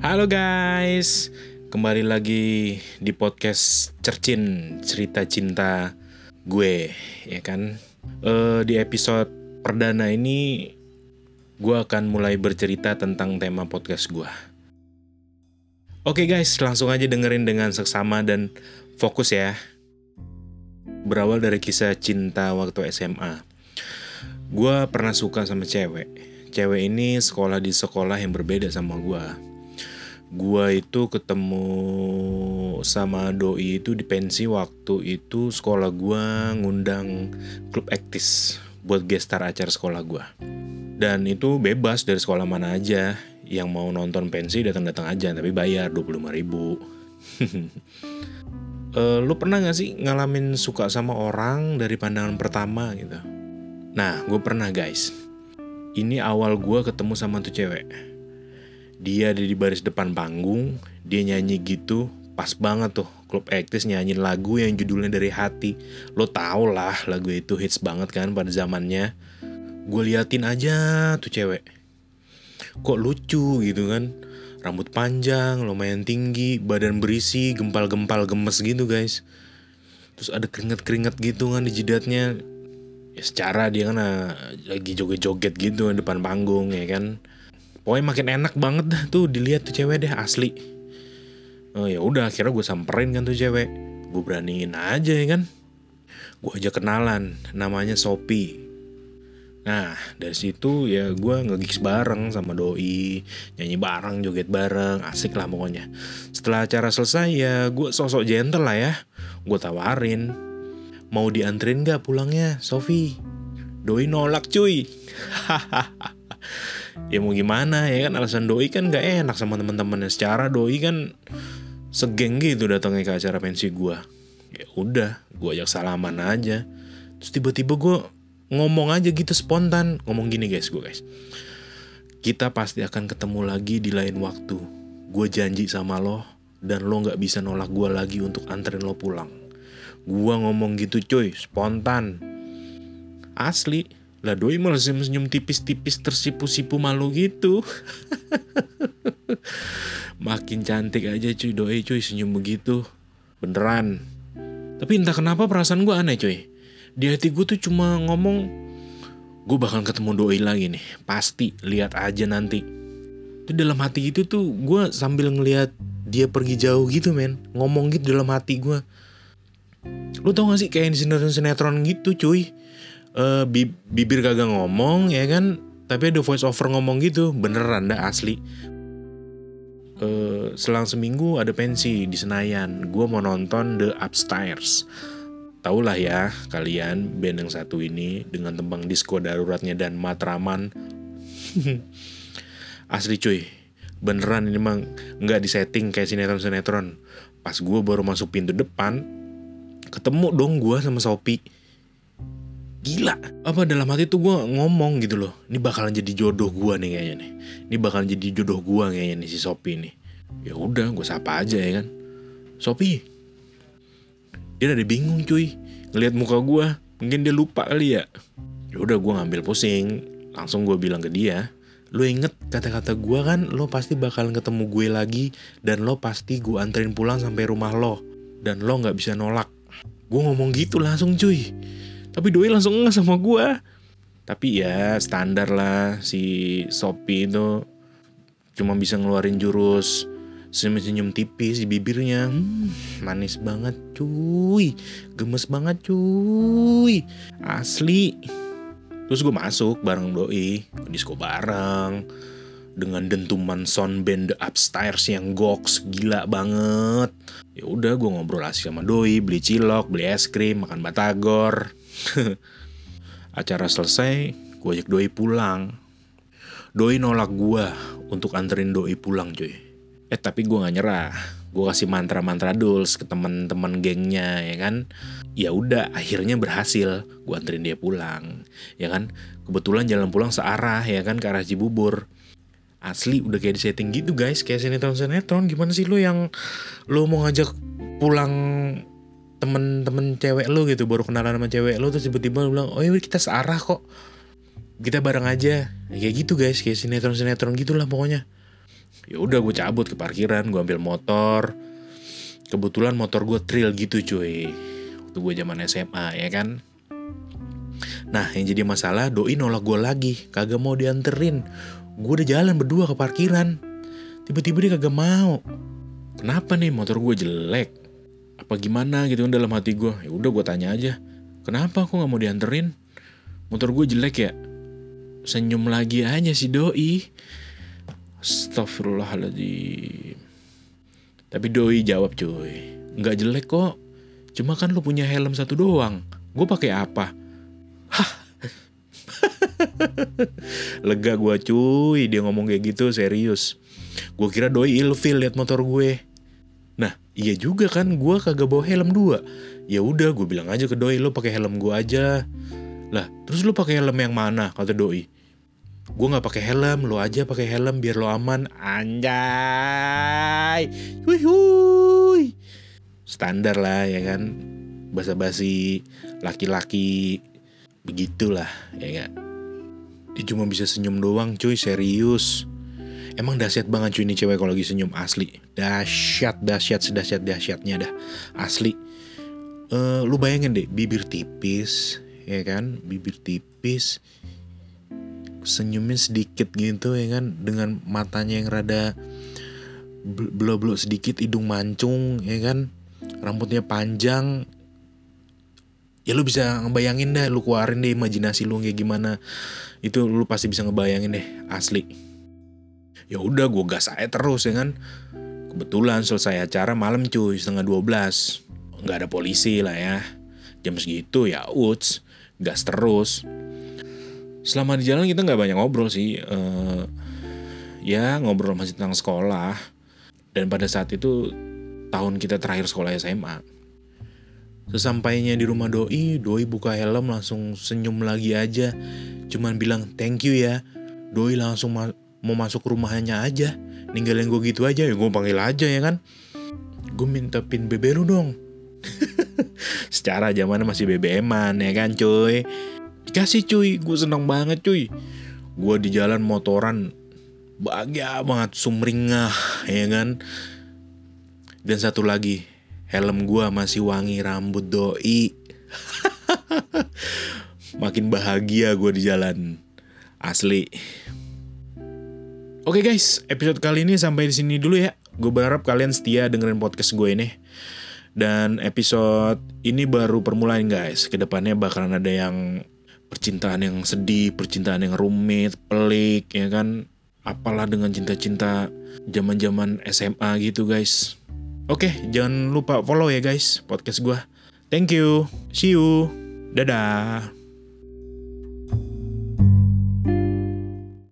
Halo guys, kembali lagi di podcast Cercin cerita cinta gue, ya kan? Eh di episode perdana ini, gue akan mulai bercerita tentang tema podcast gue. Oke guys, langsung aja dengerin dengan seksama dan fokus ya. Berawal dari kisah cinta waktu SMA. Gue pernah suka sama cewek. Cewek ini sekolah di sekolah yang berbeda sama gue gua itu ketemu sama doi itu di pensi waktu itu sekolah gua ngundang klub aktis buat gestar acara sekolah gua. Dan itu bebas dari sekolah mana aja. Yang mau nonton pensi datang-datang aja tapi bayar 25 ribu. Uh, lu pernah gak sih ngalamin suka sama orang dari pandangan pertama gitu? Nah gue pernah guys. Ini awal gue ketemu sama tuh cewek dia ada di baris depan panggung dia nyanyi gitu pas banget tuh. Klub aktis nyanyiin lagu yang judulnya dari hati. Lo tau lah lagu itu hits banget kan pada zamannya. Gue liatin aja tuh cewek. Kok lucu gitu kan? Rambut panjang lumayan tinggi badan berisi gempal-gempal gemes gitu guys. Terus ada keringet-keringet gitu kan di jidatnya. Ya secara dia kan ah, lagi joget-joget gitu di depan panggung ya kan pokoknya makin enak banget dah tuh dilihat tuh cewek deh asli. Oh ya udah akhirnya gue samperin kan tuh cewek. Gue beraniin aja ya kan? Gue aja kenalan namanya Sopi. Nah dari situ ya gue ngegigs bareng sama doi Nyanyi bareng, joget bareng, asik lah pokoknya. Setelah acara selesai ya gue sosok gentle lah ya Gue tawarin. Mau diantrin gak pulangnya Sofi? Doi nolak cuy. Hahaha ya mau gimana ya kan? Alasan doi kan gak enak sama teman-temannya. Secara doi kan segeng gitu datangnya ke acara pensi gue ya udah gue ajak salaman aja. Terus tiba-tiba gue ngomong aja gitu spontan. Ngomong gini guys gue guys. Kita pasti akan ketemu lagi di lain waktu. Gue janji sama lo dan lo nggak bisa nolak gue lagi untuk anterin lo pulang. Gue ngomong gitu cuy spontan. Asli lah doi malah senyum-senyum tipis-tipis tersipu-sipu malu gitu. Makin cantik aja cuy doi cuy senyum begitu. Beneran. Tapi entah kenapa perasaan gue aneh cuy. Di hati gue tuh cuma ngomong gue bakal ketemu doi lagi nih. Pasti lihat aja nanti. Itu dalam hati itu tuh gue sambil ngeliat dia pergi jauh gitu men. Ngomong gitu dalam hati gue. Lu tau gak sih kayak sinetron-sinetron gitu cuy uh, bi bibir kagak ngomong ya kan? Tapi ada voice over ngomong gitu. Beneran dah asli. Uh, selang seminggu ada pensi di Senayan. Gue mau nonton The Upstairs. Tau lah ya kalian band yang satu ini dengan tembang disco daruratnya dan matraman. Asli cuy. Beneran ini emang nggak disetting kayak sinetron-sinetron. Pas gue baru masuk pintu depan ketemu dong gue sama Sopi gila. Apa dalam hati tuh gue ngomong gitu loh ini bakalan jadi jodoh gue nih kayaknya nih. Ini bakalan jadi jodoh gue kayaknya nih si Sopi nih. Ya udah gue sapa aja ya kan. Sopi dia ada bingung cuy. Ngelihat muka gue mungkin dia lupa kali ya. Ya udah gue ngambil pusing. Langsung gue bilang ke dia lo inget kata-kata gue kan lo pasti bakalan ketemu gue lagi dan lo pasti gue anterin pulang sampai rumah lo. Dan lo nggak bisa nolak. Gue ngomong gitu langsung cuy tapi doi langsung nggak sama gue tapi ya standar lah si Sopi itu. Cuma bisa ngeluarin jurus senyum-senyum tipis di bibirnya. Hmm, manis banget cuy. Gemes banget cuy. Asli. Terus gue masuk bareng doi disco bareng dengan dentuman sound band The Upstairs yang goks gila banget ya udah gue ngobrol asik sama doi beli cilok beli es krim makan batagor Acara selesai, gue ajak Doi pulang. Doi nolak gue untuk anterin Doi pulang cuy. Eh tapi gue gak nyerah. Gue kasih mantra-mantra dulls ke teman-teman gengnya ya kan. Ya udah akhirnya berhasil. Gue anterin dia pulang. Ya kan. Kebetulan jalan pulang searah ya kan ke arah Cibubur. Asli udah kayak di setting gitu guys. Kayak sinetron-sinetron. Gimana sih lo yang lo mau ngajak pulang temen-temen cewek lu gitu baru kenalan sama cewek lu terus tiba-tiba lu bilang oh iya kita searah kok. Kita bareng aja. Ya, kayak gitu guys. Kayak sinetron sinetron gitulah pokoknya. Ya udah gue cabut ke parkiran gue ambil motor. Kebetulan motor gue trail gitu cuy. Waktu gue zaman SMA ya kan? Nah yang jadi masalah doi nolak gue lagi. Kagak mau dianterin gue udah jalan berdua ke parkiran. Tiba-tiba dia kagak mau. Kenapa nih? Motor gue jelek. Apa gimana gitu kan dalam hati gue ya udah gue tanya aja. Kenapa aku nggak mau dianterin? Motor gue jelek ya? Senyum lagi aja si doi. Astagfirullahaladzim. Tapi doi jawab cuy. Nggak jelek kok. Cuma kan lu punya helm satu doang. Gue pakai apa? Lega gue cuy Dia ngomong kayak gitu serius. Gue kira doi ilfil liat motor gue. Nah iya juga kan Gue kagak bawa helm dua. Ya udah gue bilang aja ke doi Lu pakai helm gue aja. Lah terus lu pakai helm yang mana? Kata doi. Gue nggak pakai helm lo aja pakai helm biar lo aman. Anjay. Hui hui standar lah ya kan? Basa-basi laki-laki. Begitulah ya gak dia cuma bisa senyum doang cuy serius. Emang dahsyat banget cuy ini cewek kalau lagi senyum asli. Dahsyat dahsyat sedahsyat dahsyatnya dah asli. Uh, lu bayangin deh bibir tipis ya kan? Bibir tipis senyumnya sedikit gitu ya kan? Dengan matanya yang rada belo-belo sedikit hidung mancung ya kan? Rambutnya panjang ya lu bisa ngebayangin deh lu keluarin deh imajinasi lu kayak gimana. Itu lu pasti bisa ngebayangin deh asli. Ya udah gue gas aja terus ya kan? Kebetulan selesai acara malam cuy setengah 12 nggak ada polisi lah ya. Jam segitu ya uts gas terus. Selama di jalan kita nggak banyak ngobrol sih uh, ya ngobrol masih tentang sekolah. Dan pada saat itu tahun kita terakhir sekolah SMA sesampainya di rumah doi doi buka helm langsung senyum lagi aja. Cuman bilang thank you ya. Doi langsung ma mau masuk rumahnya aja. Ninggalin gue gitu aja ya gue panggil aja ya kan? Gue minta pin BB lu dong. Secara zamannya masih BBM-an ya kan cuy? Dikasih cuy, gue seneng banget cuy. Gue di jalan motoran bahagia banget, sumringah ya kan. Dan satu lagi, helm gue masih wangi rambut doi. Makin bahagia gue di jalan. Asli. Oke guys, episode kali ini sampai di sini dulu ya. Gue berharap kalian setia dengerin podcast gue ini. Dan episode ini baru permulaan guys. Ke depannya bakalan ada yang percintaan yang sedih, percintaan yang rumit, pelik, ya kan? Apalah dengan cinta-cinta zaman-zaman SMA gitu, guys. Oke, jangan lupa follow ya, guys, podcast gue. Thank you. See you. Dadah.